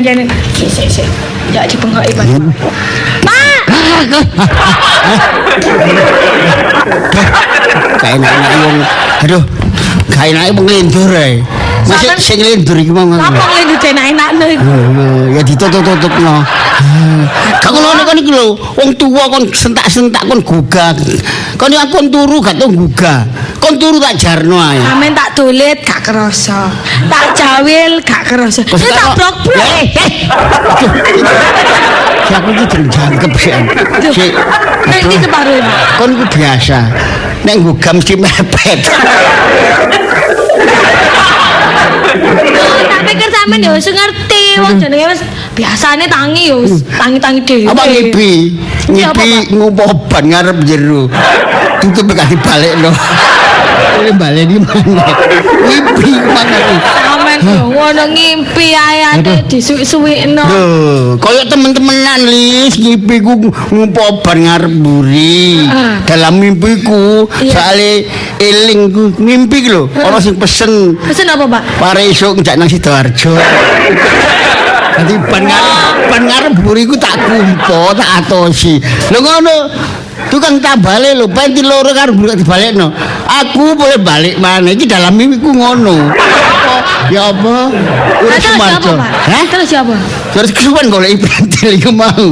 jane. Sik, sik, sik. Ya dipengoki, Pak. Pak. Kayak enak-enak wong. Aduh. Kayak enak wong ngelindur ae. Masih sing ngelindur iki mau ngono. Apa ngene enak-enak nih? Ya ditutup-tutupno. Kak ngono kon iki lho, wong tuwa kon sentak-sentak kon gugah. Kon ya kon turu gak tau gugah. Kon turu tak jarno ae. Amin tak tulit gak kerasa. Tak jawil gak kerasa. Ini tak karo- brok-brok. Eh, eh. Si aku iki jeneng jangkep sih. Si Nek iki separuh ini. kon ku biasa. Nek gugah mesti mepet. Tak pikir sampean ya wis ngerti wong jenenge wis biasane tangi ya wis tangi-tangi dhewe. Apa ngipi? Ngipi ban ngarep jero. Tutup gak dibalekno. Ini balik di mana? Ngipi mana? Sampean yo ngono ngimpi ae ate disuwik-suwikno. Loh, kaya temen-temenan lis ngipi ku ngupo ban ngarep buri. Ah. Dalam mimpiku, soalnya eling ku mimpi ku lho, ana sing pesen Pesen apa, Pak? Pare esuk njak nang Sidoarjo. Dadi ban ngarep ban ngarep buriku tak kumpo, tak atosi. Lho ngono. Tukang tambale lho, penti loro karo dibalekno. Aku boleh balik mana iki dalam mimpiku ngono. Ya apa? Terus siapa, Sumarjo. Hah? Terus siapa? Terus kesuwen golek pentil iku mau.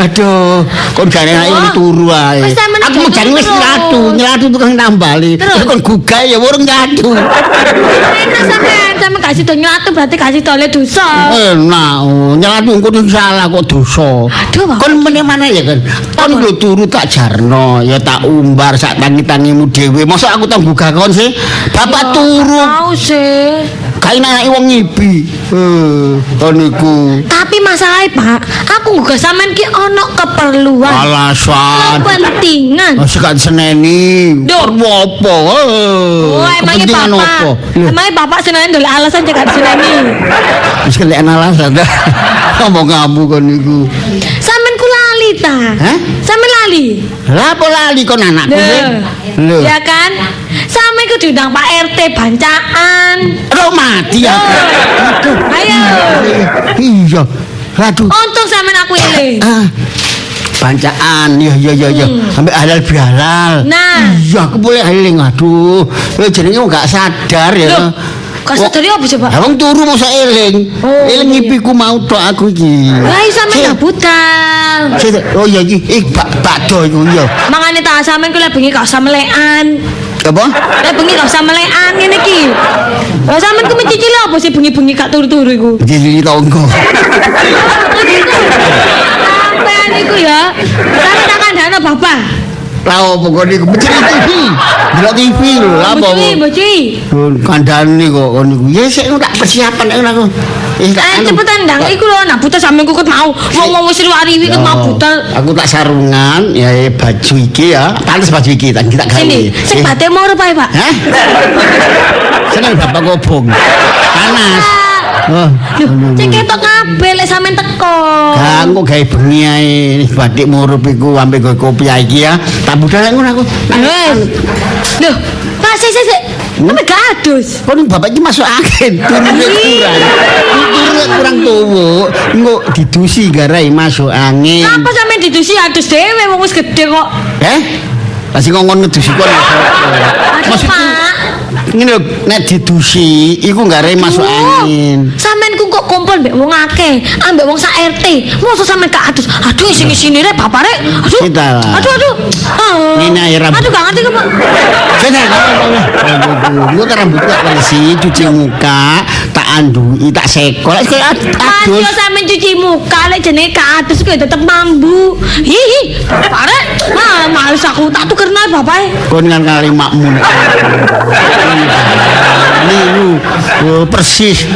Aduh, kon gak enak wong turu ae. Aku mau jangan wis terus. nyatu, nyatu tukang tambali. Terus? Terus kon gugah ya urung nyatu. Enak sampean, sampean kasih do nyatu berarti kasih tole dosa. Enak, oh, nyatu engko salah kok dosa. Aduh. Kon meneh mana ya kan? Kon lho turu tak jarno, ya tak umbar sak tangi-tangimu dhewe. Masa aku tak gugah kon sih? Bapak turu, Tahu sih. Kae nang wong ngipi. Eh, kon iku Tapi masalahnya Pak, aku juga sampean ki ono keperluan, alasan. kepentingan. Oh, sekat seneni. Duh. Apa? Oh, emangnya Kepentingan bapak, emangnya bapak senangnya dulu alasan cekak seneni. Wis kelek alasan dah. Ngomong kamu kon niku. Sampean ku lali ta? Hah? Sampean lali? Lah apa lali kon anakku? Lho. Ya kan? Sampean ku diundang Pak RT bancaan. Mati ya. Ayo. Iya. Aduh. Untung sampean aku eling. Ah. Bancaan, ya ya ya ya. Sampai halal bihalal. Nah. Iya, aku boleh eling. Aduh. Ya jenenge wong gak sadar ya. Loh, kok sadari apa Pak? Ya wong turu masa eling. Oh, eling iya. ngipiku mau tok aku iki. Lah iya Sik. gak budal. Oh iya iki, bak bakdo iku iya. Mangane ta sampean ku lek bengi gak usah melekan. Apa? Lek bengi gak usah melekan ngene iki. Lah sampean ku mencicili apa sih bengi-bengi gak turu-turu iku? Jadi tonggo. Sampean iku ya. Sampean tak kandhane bapak. Lah opo kok niku mencuri TV. Delok TV lho, apa? Boci, boci. Kandhane kok kon niku. Ya sik tak persiapan nek aku. Eh cepetan ndang iku lho nah buta sampean ku ket mau. Wong-wong wis riwari ket mau buta. Aku tak sarungan ya baju iki ya. Pantes baju iki tak kita gawe. Sini, sing Eh, bate mau pae, Pak. Hah? Seneng bapak kobong. Panas. Cek ketok kabeh lek sampean teko. Gak kok gawe bengi ae batik murup iku ampe gawe kopi iki ya. Tak budal ngono aku. Wes. Lho, Pak sik sik sik. Sampe gak adus. Kon bapak iki masuk angin, turune kurang. Turune kurang tuwa. Engko didusi garai masuk angin. Apa sampean didusi adus dhewe wong wis gede kok. Eh? Masih ngomong ngedusi kon. Aduh, Pak. Ngene nek didusi iku garai masuk angin. Sampean ku kok kumpul mbek wong akeh, ambek wong sak RT. Mosok sampean gak adus. Aduh sing isine rek bapak. Aduh. Aduh aduh. Ini air rambut. Aduh gak ngerti kok, Pak. Sudah, Gue kan rambut gak bersih, cuci muka, tak andui, tak sekol. Kaya ad- Aduh adus. sampean cuci muka lek jenenge gak adus kuwi tetep mambu. Hihi. Bapak rek. Nah, males aku tak tukerno bapak. Kon kan kali makmu. Niku oh, persis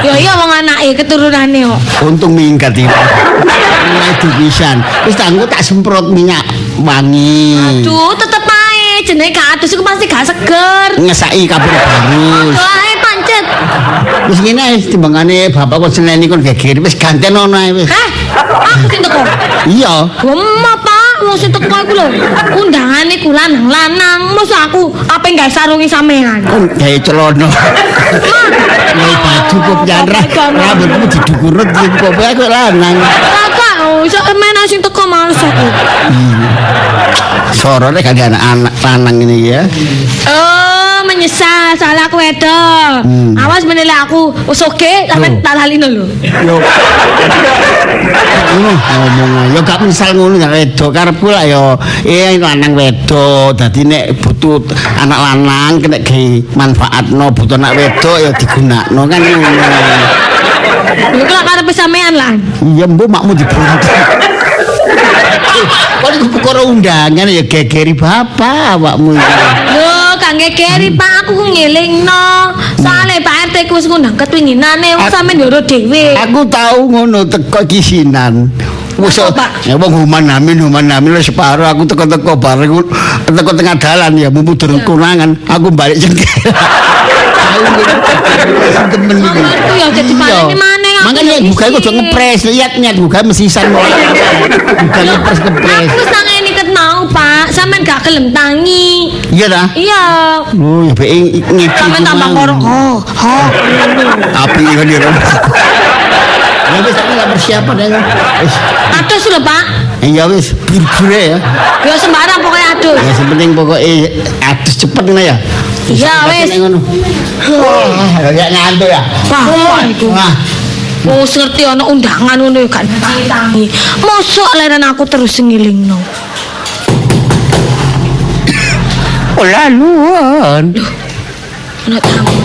Ya iya wong anake keturunane kok. untung minggat iki. Mulai dipisan. Wis tanggo tak semprot minyak wangi. Duh, tetep ae jenenge kados iku pasti gak seger. Ngesaki kabeh barus. Aduh ae pancet. Wis ngene ae timbangane bapak kok seneni kon geger wis ganten ono ae wis. Hah? Aku sing teko. Iya. Wema Pak, wong sing teko iku lho. Undangane ku lanang-lanang, mosok aku apa enggak sarungi sampean. Kon gawe celana. Gawe baju kok janra. Rambutmu didukurut kok aku lanang. Kakak, oh, iso emena sing teko males aku. Sorone kagak anak lanang ini ya. Oh, menyesal salah aku wedok. Hmm. Awas menilai aku wis oke sampe tak lalino lho. Yo. Ngono ngomong yo gak misal ngono ya wedok karepku lah yo eh lanang wedok dadi nek butuh anak lanang kena ge manfaatno butuh anak wedok ya digunakno kan ngono. Lho kok karepe sampean lah. Iya mbok makmu dibunuh. Kok iku perkara undangan ya gegeri bapak awakmu iki. Kang gegeri Pak, aku ku ngelingno. Soale Pak RT ku wis ngundang ketwinginane, wong Aku- sampean ndoro dhewe. Aku tahu ngono teko kisinan. Wis ya wong human amin human amin wis separo aku teko-teko bareng teko tengah dalan ya mumpung durung kunangan aku balik jengkel. Temen iki. Manganku ya jadi Iya. aku Makanya ya buka isi. aja ngepres, lihat niat buka mesisan. Bukan ngepres ngepres. Aku ket mau, Pak. Sampean gak gelem tangi. Iya dah. Iya. Oh, ya bae ngiki. Sampean tambah koro. Oh, oh. Api kan rumah. Ya wis aku gak persiapan ya. Wis. Atus lho, Pak. Ya wis, bir-bire ya. Ya sembarang pokoknya atus. Ya sing penting pokoknya adus cepet ngono ya. Iya, wis. Wah, ya ngantuk ya. Wah. Wah, Wong ngerti ana undangan ngono ya gak tangi. Mosok leren aku terus ngilingno. Ana tamu.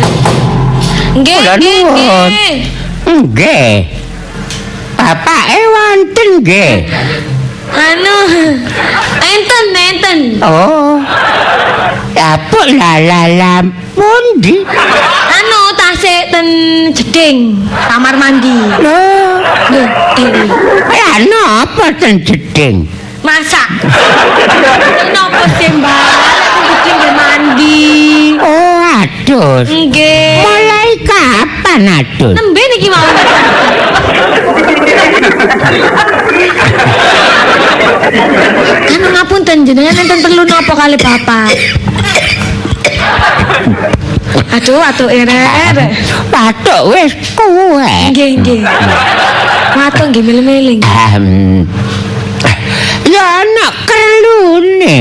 Nggih, nggih, nggih. Nggih. Bapake wonten nggih. Anu, enten, enten. Oh. Apa lala pundi? Anu tasik ten jeding kamar mandi. Lho, Lho, dewe. ya napa ten jeding? Masak. Napa sih, Mbak? Ten mandi. Oh, adus. Nggih. Mulai kapan adus? Nembe niki mau. Anu ngapunten jenengan enten perlu napa kali Bapak? Aduh, aduh ere-ere. Patok wis kuwe. Nggih, nggih. Matur nggih milih-milih. Um, ya anak kerlune.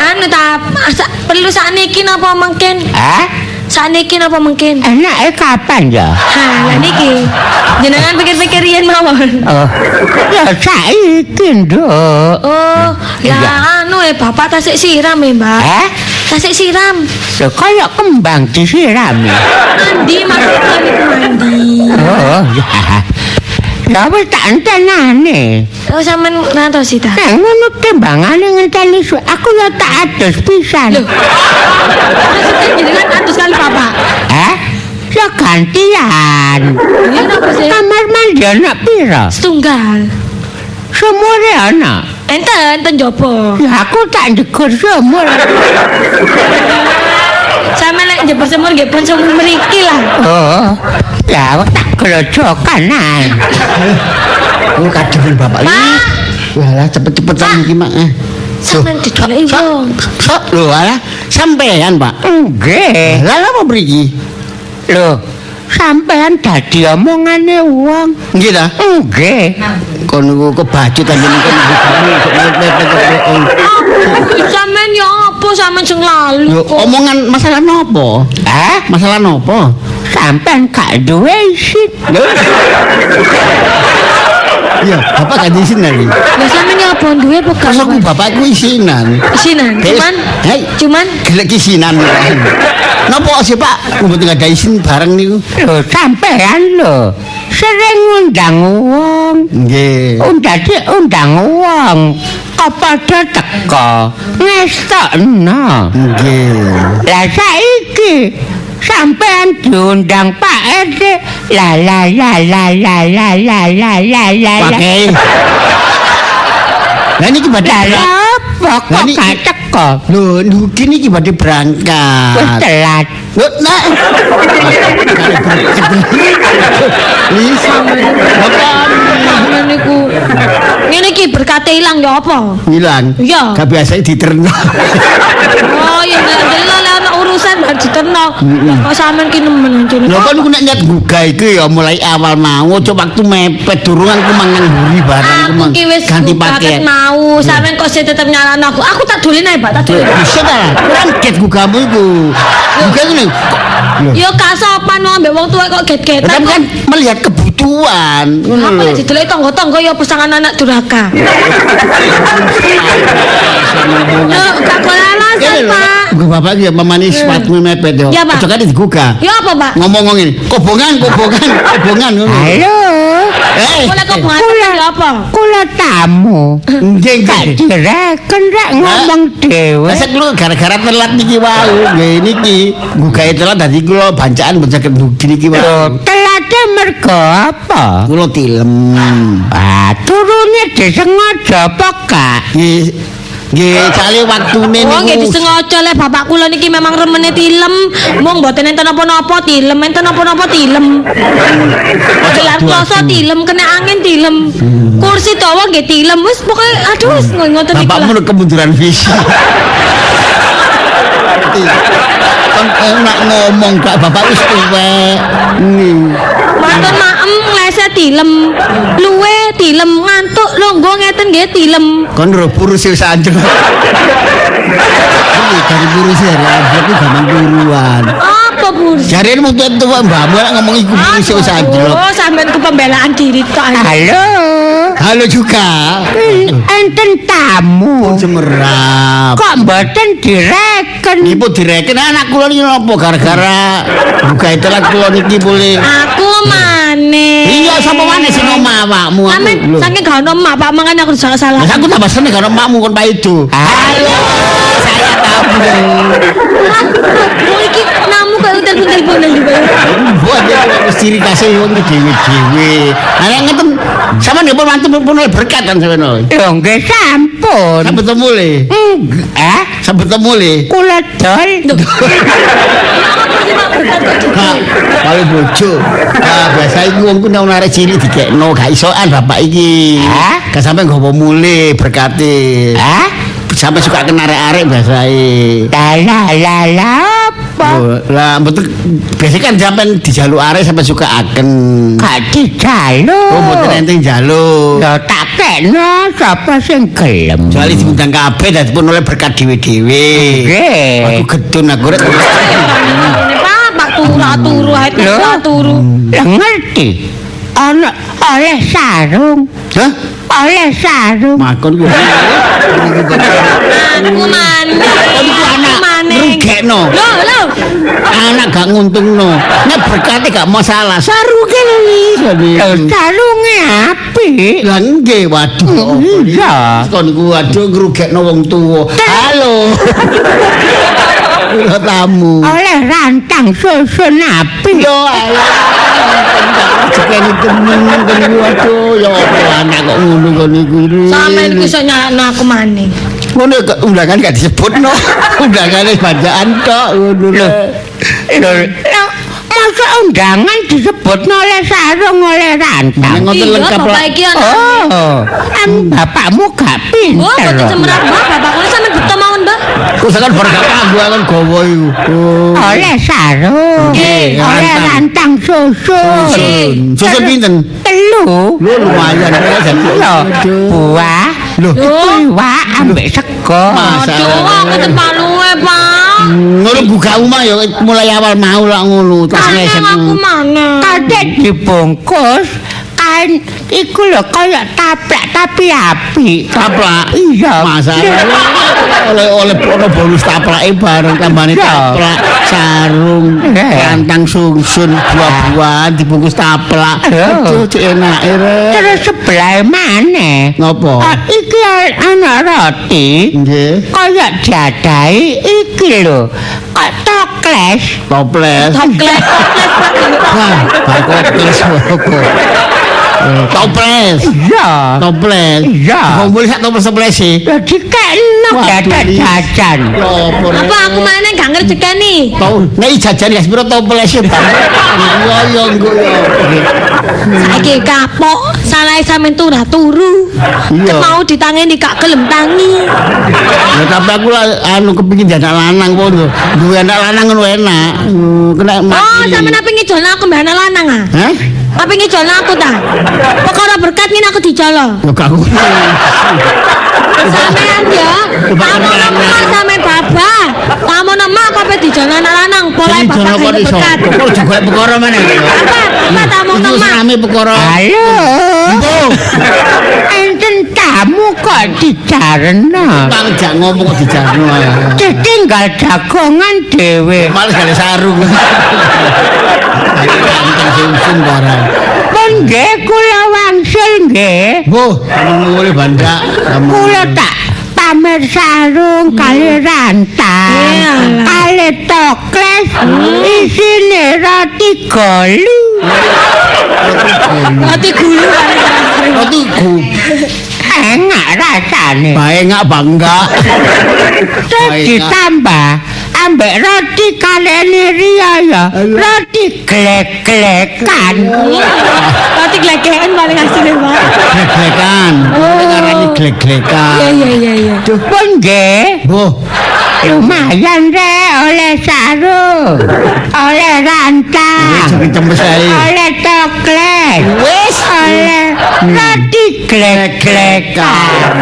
Anu ta sa- perlu sakniki napa mungkin? Hah? Sakniki napa mungkin? Anake kapan ya? Ha, niki. Jenengan pikir-pikir yen mawon. Oh, ya saiki, Nduk. Oh, lah anu eh Bapak tasik siram ya, Mbak. Hah? Tasik siram. Ya kaya kembang disirami. Mandi maksudnya mandi. Oh, ya. Ya wis tak entenane. Oh, sampean ngantos ta? Nek ngono timbangane ngenteni suwe, aku ya tak adus pisan. Loh. Maksudnya jenengan atus kali Bapak. Hah? Ya gantian. Ini napa sih? Kamar mandi anak pira? Setunggal. Semure anak. Enten, enten jopo. Ya aku tak njegur semur. Sampe lek jebur semur nggih pun semur mriki lah. Oh, ya tak gerojokan ae. Aku kademen bapak Pak. Walah cepet-cepetan iki mak. Eh. Sampeyan didoleki wong. Sok lho alah sampean, Pak. Nggih. Lah apa mriki? Lho, sampean dadi omongane wong. Nggih ta? Nggih. Kon niku kebacut panjenengan kok Sampeyan ya apa sampeyan sing lalu kok? omongan masalah nopo? Hah? Masalah nopo? Sampean gak duwe isin. Iya, bapak gak diisinan iki. Lah sampeyan ya apa duwe apa gak? Masa ku bapakku isinan. Isinan, cuman Hei. cuman Gelek isinan. Napa sih Pak? Kumpul gak ada isin bareng niku. Lho sampean lho sering undang wong. Nggih. Undang undang wong kok padha teko ngestokno Nggih. lah saiki sampean diundang Pak RT la la la la la la la la la la Pakai. Lah niki badhe apa kok gak teko Lho, niki niki badhe wis berangkat. telat Lho, nah. Bisa. Ngene niku. Ngene iki berkate ilang ya apa? hilang. Iya. Gak biasa diterno. Oh, ya bar diterno. Kok sampean ki nemen. Lho kan aku nek nyat gugah iki ya mulai awal mau ojo waktu mepet durung aku mangan buri barang aku Aku mang- ganti paket. ket mau, sampean kok sih tetep nyalano aku. Aku tak dolen ae, Pak, tak dolen. Bisa ta? Kurang get gugahmu iku. Gugah ngene. Lho, Ya gak sopan wong ambek wong tuwa kok get-getan. kan kan melihat kebutuhan. Apa lho. lek didelok tangga-tangga ya pasangan anak durhaka. Lho, gak boleh alasan, Pak. Gue bapak iki ya memanis sepatu mepet yo. Ya, Pak. Ojo kan digugah. Ya apa, Pak? Ngomong ngene, kobongan, kobongan, kobongan ngono. Eh. Kok bunga ya apa? kula tamu Nggih, nggih. direken rek ngomong dhewe Masa lu gara-gara telat niki wau, nggih niki gugahe telat dadi kula bancaan baca niki niki wau. telate mergo apa Kula tilem. ah turune disengaja apa gak Nggih nggih cale waktune Oh, nggih niku. disengaja le bapak kula niki memang remene tilem. Mung mboten enten napa-napa tilem, enten napa-napa tilem. Gelar kloso tilem, kena angin tilem. Kursi dawa nggih tilem. Wis pokoke aduh wis ngoten niku. Bapakmu lah. lu kemunduran visi. Kan enak ngomong kak bapak wis tuwek. Nih. Matur maem ngleset tilem. Luwe tilem ngantuk longgo ngeten nggih tilem. Kon ro purus wis anjing. Ini dari purus ya, iki gaman turuan. Apa burs? Jare mau tuwa mbakmu nek ngomong iku purus wis anjing. Oh, sampean ku pembelaan diri tok. halo Halo juga. enten tamu Cemerap. kok mboten direken Ibu direken anak kula niki napa gara-gara buka itu kula niki boleh. Aku maneh. Iya sapa maneh sing omah awakmu aku. Saking gak ono mak Pak mangan aku salah salah. Lah aku tambah seneng karo makmu kon Pak itu. halo Saya tahu. Oh iki kok telepon-teleponan juga. Buat wis ciri kasih wong iki dhewe-dhewe. Ana ngeten sama nih pun mantep pun oleh berkat kan sampeyan. lho nggih sampun Sampai ketemu le. Eh Sampai ketemu le. kula dol kalau bojo, nah, biasa iku wong ku nek ono arek cilik dikekno gak isoan bapak iki. Hah? Gak sampe nggawa mule berkati. ah Sampai suka kena arek-arek biasae. la la la la apa Lah betul biasanya kan sampean dijaluk arek sampai suka aken. gak dijaluk Oh, mboten ente njaluk. lho tak kena sapa sing gelem Soalnya diundang kabeh dadi pun oleh berkat dhewe-dhewe. nggih Aku gedun aku rek. Ini Pak, Pak turu turu ae turu turu. Lah ngerti ana oleh sarung Hah? oleh sarung Makon ku. Aku maneh. Iku anak ngrugekno. Lho, lho. Anak gak nguntungno. Nek berkate gak masalah. Saru kene iso Lho, nih. sarunge apik Lah nggih, waduh. Iya. Kon niku waduh ngrugekno wong tuwa. Halo. Kula tamu. oleh rantang susun apik Yo alah. Jekene temen niku waduh ya apa anak kok ngono kon niku. Sampeyan iku iso nyalakno aku maneh. pun undangan gak disebut no undangan es bacaan kok loh masa undangan disebut oleh sarung oleh rantang ini lengkap bapak oh, oh. Bapakmu gak pinter oh cemerat mah bapak kok sama betul mawon mbak. Kusah kan berkata aku akan gowo itu oh. oleh sarung okay, oleh rantang. susu susu pinter telu. Lu lumayan. Buah. Loh, itu wa ambek seko. Ngono buka omah ya mulai awal mau lak ngono terus ngesen. Kadek dibongkos. Kain iku lho kaya taplak tapi api Taplak. iya Masa oleh oleh ono bonus taplake bareng tambane taplak. sarung, kantang sungsun, buah-buahan dibungkus taplak. Cek enak Rek. Terus sebelah mana? Ngopo? Ah, iki ana roti. Nggih. Kaya jadai iki lho. Kok. Toples. Toples, toples opo. Eh, Toples. Iya. Toples. Iya. Kumpul sak toples toples sih. Jadi kena dadak jajan. Apa aku mana gak ngerjekani? Tau, nek jajan ya sepiro toples sih, yo nggo yo. Saiki kapok, salah sampean turah turu. Iya. Mau ditangeni gak gelem tangi. Ya tapi aku lah anu kepengin jadi lanang pun tuh. Duwe anak lanang ngono enak. Hmm, Kena Oh, mati. sampean apa ngijolno aku mbak anak lanang ah? Hah? Apa ngijolno aku ta? Perkara berkat ngene aku dijolo. Yo gak ngono. Sampean ya, kamu nama sampean baba. Kamu nama kok pe dijolno anak lanang, pola bapak berkat. Kok juga perkara mana? Apa? Apa tamu perkara. Halo. Oh, Tamu kok dijarno. Bang jak ngomong kok dijarno. Ditinggal dagongan dhewe. Males gale sarung. Barang. Pun nggih kula wangsul nggih. Kamu mulai bandak. Kamu. Kula tak pamer sarung kali rantang. Iyalah. Kali tokles isine roti golu. Roti gulu kali sarung. Enak rasane. Baik nggak bangga. Terus ditambah ambek roti kalene Ria ya. Roti glek-glekan. Roti glegekan paling asli, Pak. Glek-glekan. Oh. Ngarani glek-glekan. Iya iya iya iya. Pun nggih. Bu, Lumayan re oleh sarung, oleh rantang, oleh Wis. Oleh roti glek-glekan.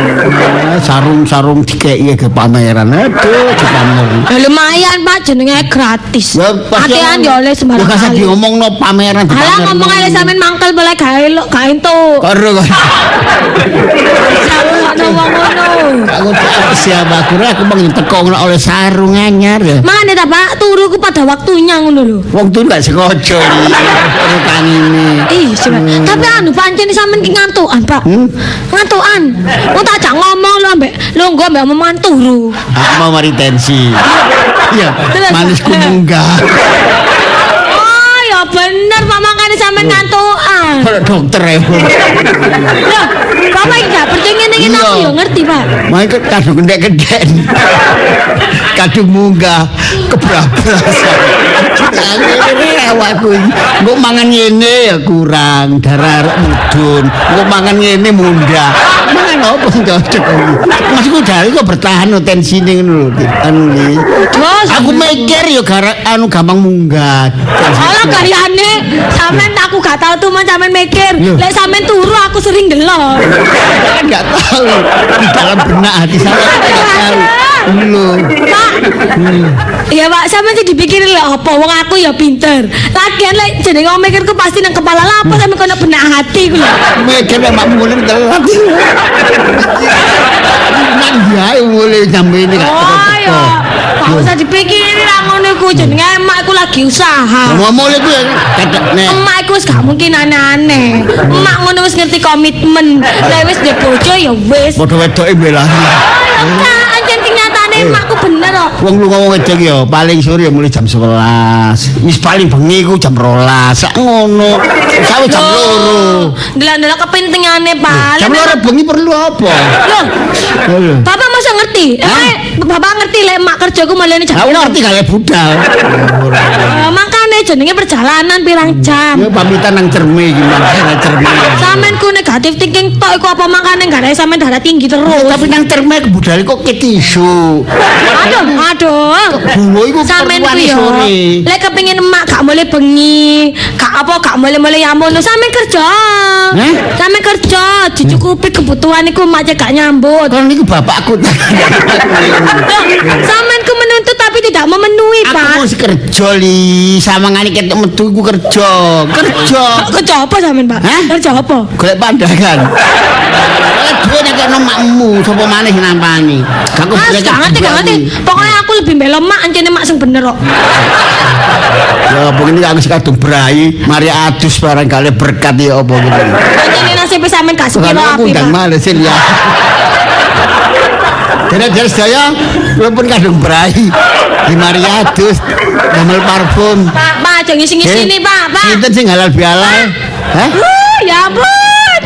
Nah, sarung-sarung dikei ke pameran. Aduh, dipamer. Ya, lumayan Pak jenenge gratis. Atean ya oleh sembarang kasih kali. diomongno pameran Alah dipamerno. ngomong ae sampean mangkel boleh gawe lo gawe entuk. Karo ngono. Aku tak siapa aku aku bang teko oleh sarung anyar ya. Mana ta Pak, turu ku pada waktunya ngono lho. Wong tuh gak sengaja ini. Ih, coba. Tapi anu pancen sampean ki ngantukan, Pak. Hmm? Ngantukan. Wong tak ajak ngomong lho ambek lungguh ambek omongan turu. Aku mau mari tensi. Iya, manisku munggah. Oh, ya bener Pak makane sampean ngantukan. Dokter ya. Loh, Bapak iki gak percaya ngene-ngene Iya. aku ya ngerti, Pak. Main kadung gendek-gendek. Kadung munggah kebablasan. Ini awakku iki. Mbok mangan ngene ya kurang, darah mudun. Mbok mangan ngene munggah. Mangan apa sing cocok iki? Maksudku dari kok bertahan tensine ngono lho. Anu iki. Aku mikir ya gara anu gampang munggah. Alah karyane sampean aku gak tau tuh sampean mikir. Lek sampean turu aku sering delok. Kan nggak tahu di dalam benak hati saya kan nggak tahu. Pak. Iya Pak, sampean sih dipikirin lek apa wong aku ya pinter. Lagian lek jenenge mikirku pasti nang kepala lah apa sampean kono benak hati ku lho. Mikir nek mak mulai telat. Nang dia mulai sampai ini gak Oh ya, teko-teko. gak usah dipikirin lah ngono iku jenenge emakku lagi usaha. Mau mulai ku ya nek Emak iku wis gak mungkin aneh-aneh. Emak ngono wis ngerti komitmen. Lek wis ndek bojo ya wis. padha wedoke belahi. Oh ya Kak, anjen kenyataane emakku bener kok. Wong lu ngomong wedok ya paling sore ya mulai jam 11. Wis paling bengi ku jam 12. Sak ngono. Sawe jam 2. Ndelok-ndelok kepentingane Pak. Jam Lek 2 bengi perlu apa? Loh. Bapak masa ngerti? Eh, Bapak ngerti lek mak kerjaku malah jam. Aku ngerti kali budal. Eh, makanya jenenge perjalanan pirang jam. Ya pamitan nang cerme gimana cerme. Sampean ku negatif thinking tok iku apa makane gak ada sampean darah tinggi terus. Tapi nang cerme kebudal kok ke tisu. Aduh, aduh. Bungo iku Sampean ku yo. Lek kepengin emak gak boleh bengi, gak apa gak boleh boleh yamun. Sampean kerja. Hah? Sampean kerja, dicukupi kebutuhan iku emak gak nyambut. Kon niku bapakku. Loh, tidak memenuhi, Aku Pak. mesti kerja li sama ngani ketok metu iku kerja. Kerja. Kerja apa sampean, Pak? Hah? Kerja apa? Golek pandangan. Duwe nek nampakno makmu sapa maneh nampani. Gak Mas, keboleh gak ngerti, gak ngerti. Pokoknya aku lebih bela mak ancene mak sing bener kok. Ya begini aku sing kadung brai, mari adus barang kali berkat ya apa gitu. Ancene nasib sampean gak sepiro aku api, Pak. malah sih ya. Dari saya, lu pun kadung berai di Mariadus, damel parfum. Pak, Pak, aja ngisi-ngisi nih, Pak, Pak. Sinten sing halal bihalal? Hah? Uh, ya ampun.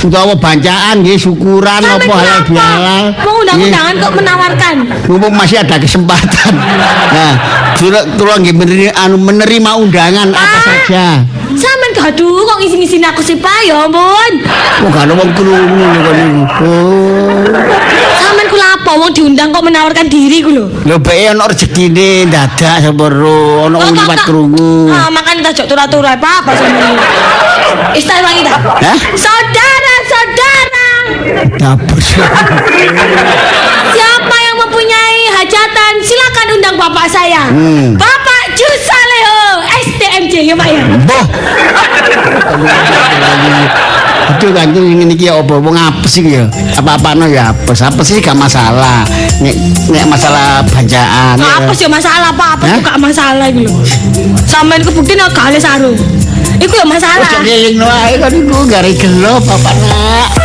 Utawa bancaan nggih syukuran apa halal bihalal? Mau undang-undangan kok menawarkan. Mumpung masih ada kesempatan. Nah, kula kula nggih menerima, undangan apa saja. Sampean gaduh kok ngisi-ngisi aku sih, Pak, ya ampun. Oh, gak ada wong krungu lho kok niku. Sampean kula apa wong diundang kok menawarkan diri ku lho. Lho bae ana rezekine dadak sepero, ana wong Kok liwat krungu. Ah, makan tak jok tura-tura Pak, apa sampean. Istai wangi tak? Hah? Saudara, saudara. Dapur. Siapa yang mempunyai hajatan silakan undang bapak saya. Hmm. Bapak Jusaleo STMJ ya Pak ya. Boh. Aduh kan ini iki apa wong apes iki ya. Apa-apano ya apes. Apes sih gak masalah. Nek nek masalah banjaan. Nah, ya. apa sih masalah? Apa tuh gak masalah gitu loh. Sampean kebuktiin gak kali sarung. Iku ya masalah. Ojo ngeling wae kan iku gare gelo bapak nak.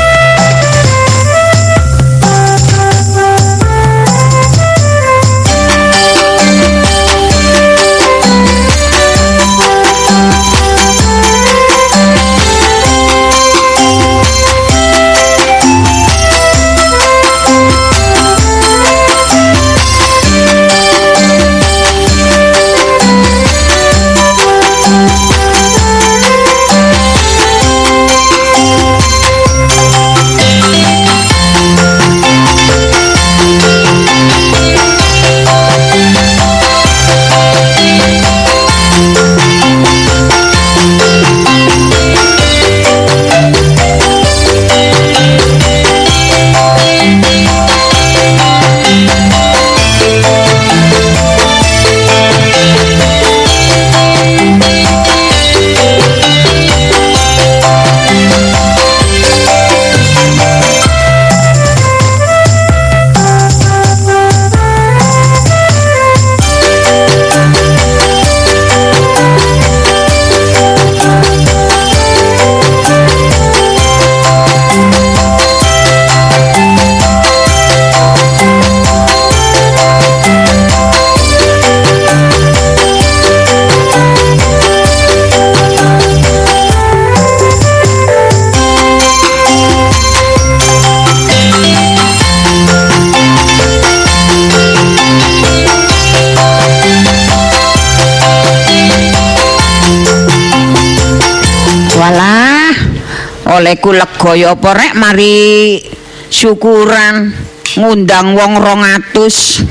Olehku lega ya apa rek mari syukuran ngundang wong 200.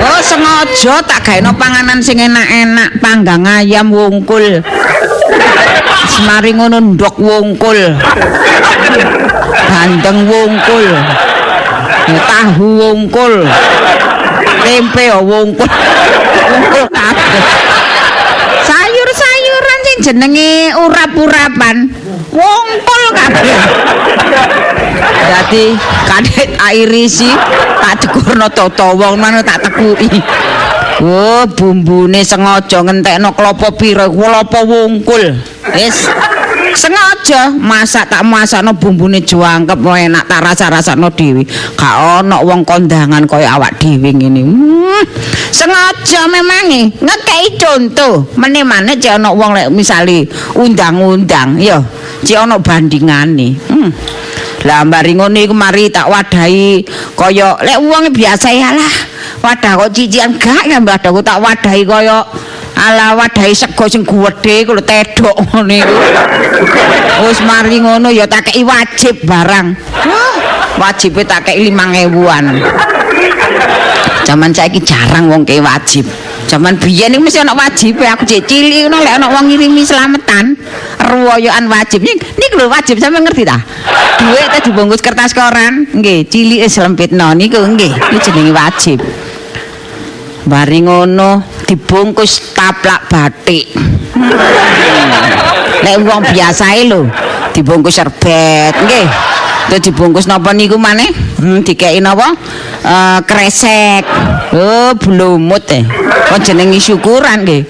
Oh, sengaja tak gaeno panganan sing enak-enak, panggang ayam wungkul. Semari ngono ndok wungkul. Bandeng wungkul. Tahu wungkul. Tempe wungkul. Wungkul sayur-sayuran sing jenenge urap-urapan wongkol kabeh dadi kadek airisi tak tegurno toto wong mana tak tekuki Oh, bumbune sengaja ngentekno klopo pira, klopo wungkul. Wis sengaja masak tak masakno bumbune jangkep enak tak rasa-rasakno dhewe. Gak ono wong kondangan kaya awak dhewe ngene. Hmm, sengaja memangi ngekei contoh. Meneh-maneh cek ono wong lek misale undang-undang ya, cek ono bandingane. Hmm. Lah mbari ngono iku mari tak wadahi kaya lek wong biasa ya lah. Wadah kok cician gak ya wadahku tak wadahi kaya ala wadahi sego sing gedhe kuwi tedhok ngene iku. Wis mari ngono ya tak kei wajib barang. Wajibe tak kei 5000-an. Zaman saiki jarang wong kei wajib. Zaman biyen iki mesti ana wajib aku cek cilik ngono lek ana wong ngirimi slametan ruwoyokan wajib. Niku lho wajib sampe ngerti ta? Duit teh dibungkus kertas koran. Nggih, cilike slempitno niku nggih. Iki jenenge wajib. Bari ngono dibungkus taplak batik. Lek wong biasae lho dibungkus serbet, nggih. Terus dibungkus napa niku maneh? Hmm, dikeki napa? Eh kresek. Oh, blumut eh. Kok jenenge syukuran nggih.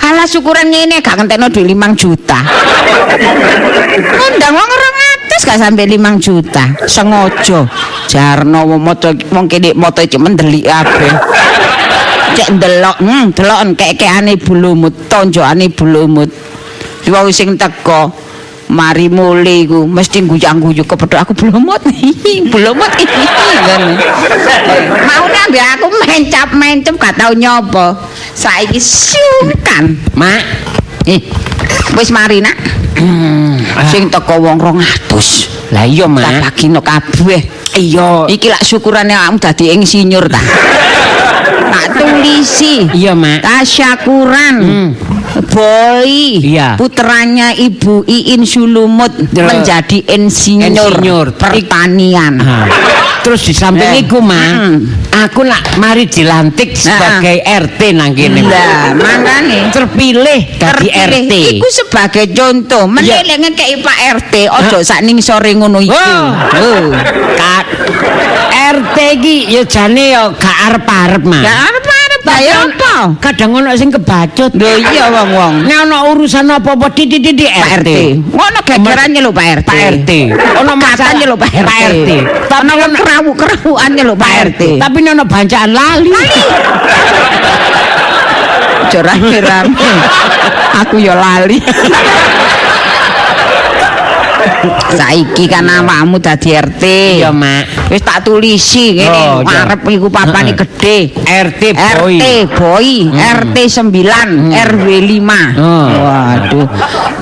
Alah syukuran ngene gak ngentekno duit 5 juta. Undang wong 200 gak sampai 5 juta. Sengaja jarno moto wong kene moto cek mendelik kabeh. Cek ndelok, hmm, deloken kek-kekane blumut, tonjokane blumut. Wong sing teko mari mule iku mesti guyang-guyu kepethuk aku blumut. blumut. Ngono. Mau ambek aku mencap-mencep gak tau nyoba. Saiki sungkan, Mak. Eh, wis mari nak. Sing teko wong 200. Lah iya, Tak Mak. bagino kabeh. Iya. Iki lak syukurane awakmu dadi insinyur ta. Tak tulisi. Iya, Mak. Tasyakuran. Boy, Iya. putranya Ibu Iin Sulumut Del- menjadi insinyur, Insinyur. pertanian. Ah. Terus di samping Eh. iku, Mak, Mm. aku nak mari dilantik sebagai RT nang kene. Lah, mangane terpilih dadi. RT. Iku sebagai contoh. Iya. Menelek ngekeki Pak RT, ojo sak ning sore ngono iku. Oh. Oh. RT iki ya jane ya gak arep-arep, Mak. Gak arep-arep ya apa? Kadang ono sing kebacut. Lho iya wong-wong. Nek ono urusan apa-apa titik-titik Pak RT. Ngono gegerannya lho Pak RT. Pak RT. Ono katanya lho Pak RT. Tapi Ono kerawuk-kerawukannya lho Pak RT. Tapi ono bancaan lali. Jorang-rame. Aku ya lali. Saiki kan awakmu dadi RT. Iya, Mak. Wis tak tulisi ngene, Oh, iya. arep iku papane gede. RT boy. RT boy, RT 9, RW 5. Oh. Waduh.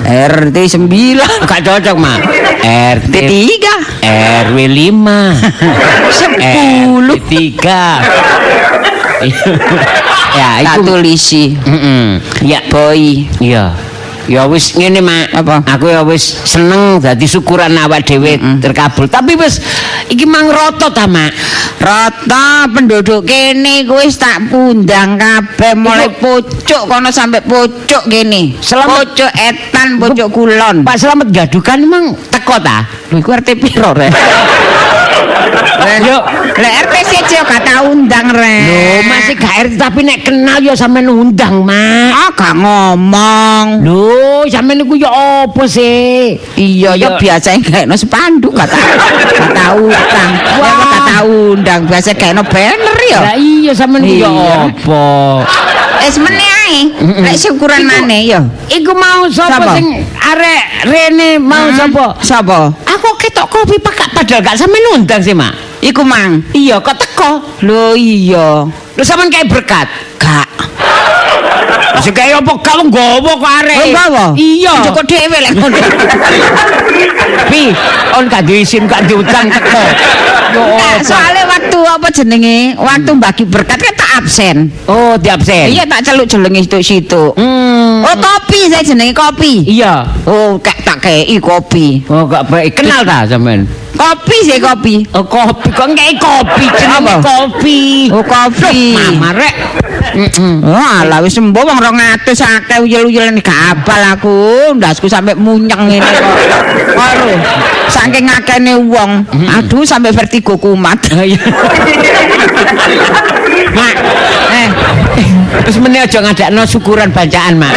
RT 9. Gak cocok, Mak. RT 3. RW 5. 10. RT 3. ya, iku tulisi. Heeh. Ya, Boy. Iya. Ya wis ngene, Mak. Apa? Aku ya wis seneng dadi syukuran awak dhewe terkabul. Tapi wis iki mang roto ta, Mak. Rata penduduk kene kuwi wis tak pundang kabeh mulai pucuk kono sampai pucuk kene. Selamat- pucuk etan, pucuk kulon. Pak Slamet gadukan emang teko ta? Lho iku RT piro rek? Yo. Lek RT siji yo gak tau undang rek. Lho, masih gak RT tapi nek kenal ya sampean undang, Mak. Ah gak ngomong. Lho, sampean niku ya apa sih? Iya ya Iya. biasa gak spanduk gak tau gak tau undang. Wah gak tau undang biasa gak banner ya. Lah iya sampean niku ya Iya. apa? Eh semene ae. Lek syukuran maneh yo. Iku mau sapa sing arek rene mau sapa? Sapa? Aku kopi pakak padahal gak sampean undang sih, Mak. Iku mang. Iya, kok teko? Lho iya. Lho sampean kayak berkat. Gak. Sing kaya apa kamu nggawa kok arek? Oh, nggawa? Iya. Joko dhewe lek ngono. Pi, on gak diisin gak diundang teko. Yo Nah, soalnya waktu apa jenenge? Waktu bagi berkat kan tak absen. Oh, di absen. Iya tak celuk jenenge situ-situ. Hmm. Oh kopi saya jenenge kopi. Iya. Oh kak tak kei kopi. Oh, gak baik. Kenal ta sampean? Kopi saya kopi. Oh, kopi. Kok ngei kopi jenenge kopi. Oh kopi. Loh, Mama rek. Oh alah wis sembuh wong 200 akeh uyel-uyel gak apal aku. Ndasku sampe munyeng ngene kok. Waduh. Saking akehne wong. Aduh sampe vertigo kumat. Mak, Eh, terus meneh aja ngadakno syukuran bacaan, Mak.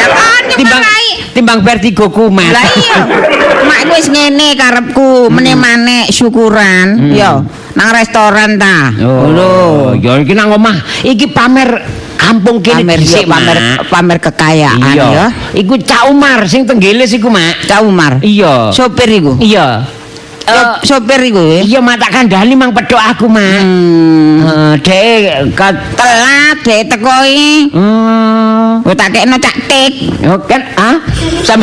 Timbang Mak. timbang vertigo kumat. lah iya. Mak iku wis ngene karepku, meneh maneh syukuran. Yo, nang restoran ta. Oh, lho, ya iki nang omah. Iki pamer kampung kene pamer dhisik, pamer Mak. pamer kekayaan ya. Iku Cak Umar sing tenggelis iku, Mak. Cak Umar. Iya. Sopir iku. Iya. Sop- Sopir iku ya. iya mak tak kandhani mang pedhok aku, Mak. Hmm. Eh, dek kat Telat dek teko iki. Hmm. Oh tak kekno cak tik. Oh kan ah sampe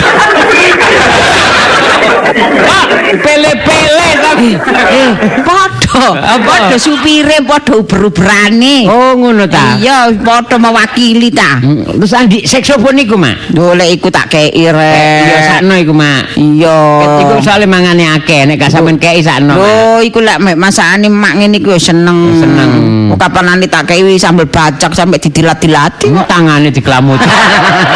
pele-pele tapi. Eh, padha. Padha supire padha uber-uberane. Oh ngono ta. Iya, padha mewakili ta. Hmm, Terus andi saksofon iku, Mak. Dolek iku tak kei rek. Iya sakno iku, Mak. Iya. Iku soalnya mangane akeh nek gak sampean kei sakno. Lho, iku lek masakane mak ngene iku seneng. Seneng. Kapanane tak kei sambel bacak sampe didilat-dilati. Tangane diklamut.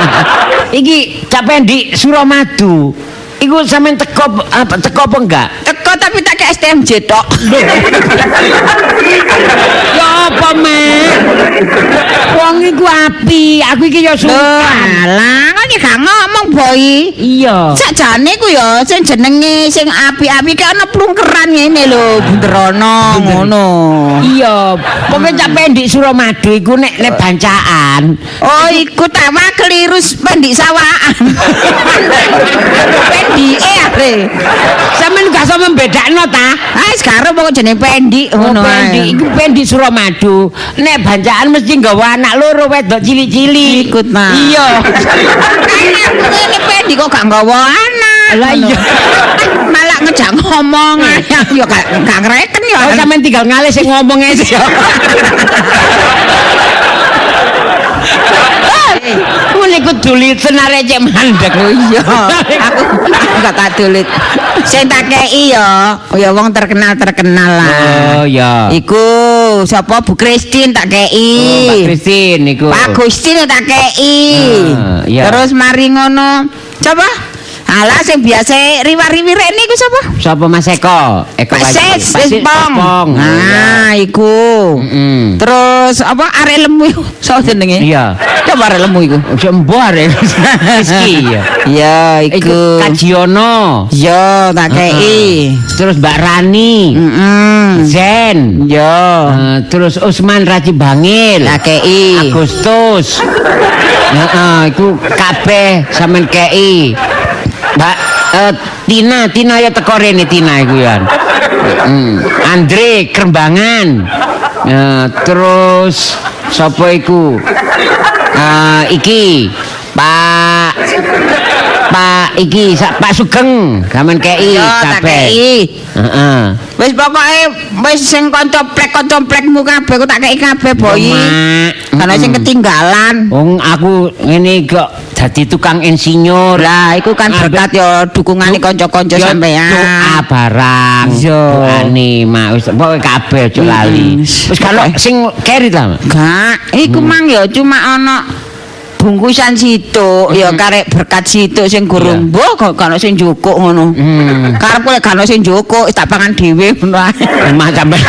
Iki capen di Suramadu. Iku sampean teko apa teko apa enggak? Teko tapi tak ke STMJ tok. Ya apa, Mak? Wong iku api, aku iki ya alah, kan ya gak ngomong, Boy. Iya. Sakjane ku ya sing jenenge sing api-api ki ana plungkeran ngene lho, bunderono ngono. Iya, pokoke cak pendik Suramadu iku nek nek bancaan. Oh, iku tak wah keliru pendik sawaan. pendike are. Sampeyan gak iso membedakno ta? Ah, sekarang pokok jenenge pendik Oh, ngono. pendik iku pendik Suramadu. Nek bancaan mesti nggawa anak loro wedok cilik-cilik. Ikut, nah. Iya. Pendik kok gak nggawa anak. Lah iya. Malah ngejak ngomong ya gak gak ngereken ya. Sampeyan tinggal ngalih sing ngomong aja. Mun iku dulit senare cek mandek. Oh iya, aku aku gak tak dulit. Sing tak kei ya, ya wong terkenal-terkenal lah. Oh ya. Iku sapa Bu Kristin tak Oh, Mbak kei. Kristin iku. Pak Gustin tak kei. Ah, iya. Terus mari ngono. Coba. Alah sing biasa riwa-riwi rek niku sapa? Sapa Mas Eko? Eko Sis, pong. Nah, iku. Mm. Terus apa arek lemu iku? So jenenge? Iya. Coba arek lemu iku. Sembuh arek. Rizki ya. Iya, Iku iku. Kajiono. Yo, tak kei. Terus Mbak Rani. Heeh. Zen. Yo. Eh, terus Usman Raji Bangil. Tak kei. Agustus. Heeh, iku kabeh sampean kei. Mbak eh, Tina, Tina ya teko rene Tina iku ya. Hmm. Andre Kerembangan. Eh, terus sapa iku? Eh, iki Pak Iki Sa- Pak Sugeng sampean kei Yo, kabeh. Heeh. Wis pokoke wis sing koncoplek-koncoplekmu kabeh ku tak kei kabeh, Boy. Mak. Karena sing ketinggalan. Wong aku ngene kok dadi tukang insinyur. Lah, iku kan berkat yo dukungane kanca-kanca sampean. Doa barang. Iya. Doane mak wis pokoke kabeh aja lali. Wis kalau sing keri ta. Mak? Gak, iku mang ya cuma ana bungkusan situ, ya karek berkat situ sing gurung mbuh kok kana sing njukuk ngono. Hmm. Karepku lek kana sing njukuk tak pangan dhewe ngono ae. Mak sampe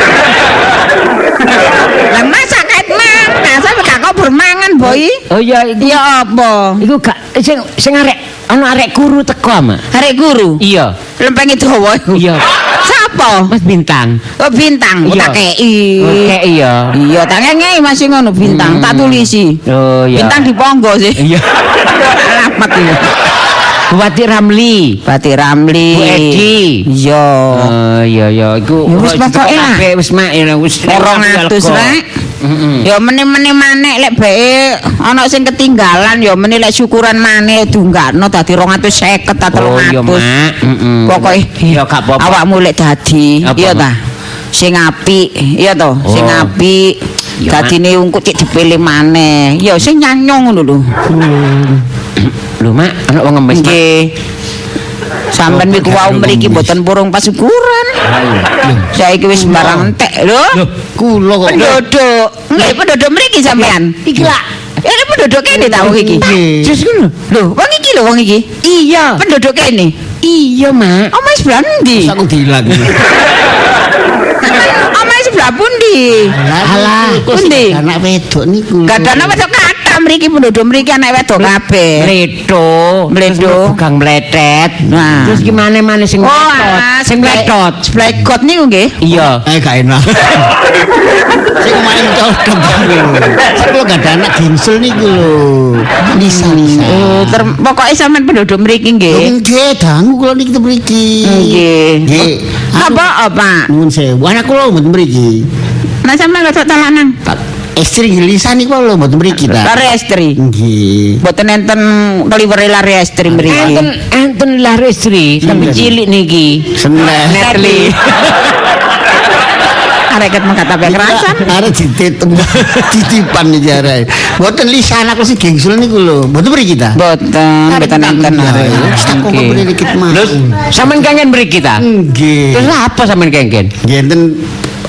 Lah masa kait mang, nah sampe gak kok bermangan, Boy. Oh iya iku. Ya apa? Iku gak sing sing arek ana arek guru teko mak. Arek guru. Iya. Lempengi dawa. Iya. Sapa? Mas bintang. Oh bintang, oh, tak kei. Oke iya. Iya, tak ngei masih ngono bintang, tak tulisi. Oh iya. Bintang di ponggo sih. Iya. Alamat ini. Buati Ramli. Pati Ramli. Bu Edi. Iya. Oh iya iya iku. Ya wis kok pokoke lah. kabeh wis mak ya wis 200 rek. Ya meneh-meneh maneh lek bae ana sing ketinggalan ya meneh lek syukuran maneh dunggakno dadi 250 ta 300. Oh iya mak. Pokoke ya gak apa-apa. awakmu lek dadi iya ta. Sing apik, iya to, sing Oh. apik. Dadine ungkuk cek dipilih maneh. Ya sing nyanyong ngono lho. Lho mak, ana wong ngemis. Mak. Nggih. Sampeyan niku wau mriki mboten purung pasukuran. Saiki wis sembarang entek lho. Kula kok. Penduduk. Nggih, penduduk mriki sampean. Iki lah. Ya ini penduduk kene ta wong iki. Nggih. Jus ngono. Lho, wong iki lho wong iki. Iya. Penduduk kene. Iya, Mak. Omahe sebelah ndi? Aku dihilang. Omahe sebelah pundi? Alah, Pundi? anak wedok niku. Gadana wedok mriki penduduk mriki anak wedok kabeh. Mledo, Mledo. bukan meletet. Nah. Terus gimana mana sing Oh, meletot? alah, Sing meletot. Splekot niku nggih. Iya. Eh gak enak. Sing main codok niku. Sing kula gak ada anak gimsul niku lho. Nisa Nisa. Oh, ter pokoke sampean penduduk mriki nggih. Nggih, dangu kula niki mriki. Nggih. Nggih. Apa apa? Nuwun sewu. Anak kula mriki. Nah sampean wedok ta lanang? Istri ngelisan niku lho mboten mriki ta. Lare estri. Nggih. Mboten enten keliwere lare estri mriki. Enten enten lah istri, tapi cilik niki. Seneng. Netli. Arek ket mengkata kerasan. Arek dititem titipan iki arek. Mboten lisan aku sing gengsul niku lho. Mboten mriki ta. Boten, boten enten arek. Nggih. mriki dikit mah. Terus sampean kangen beri kita. Nggih. Terus apa sampean kangen? Nggih enten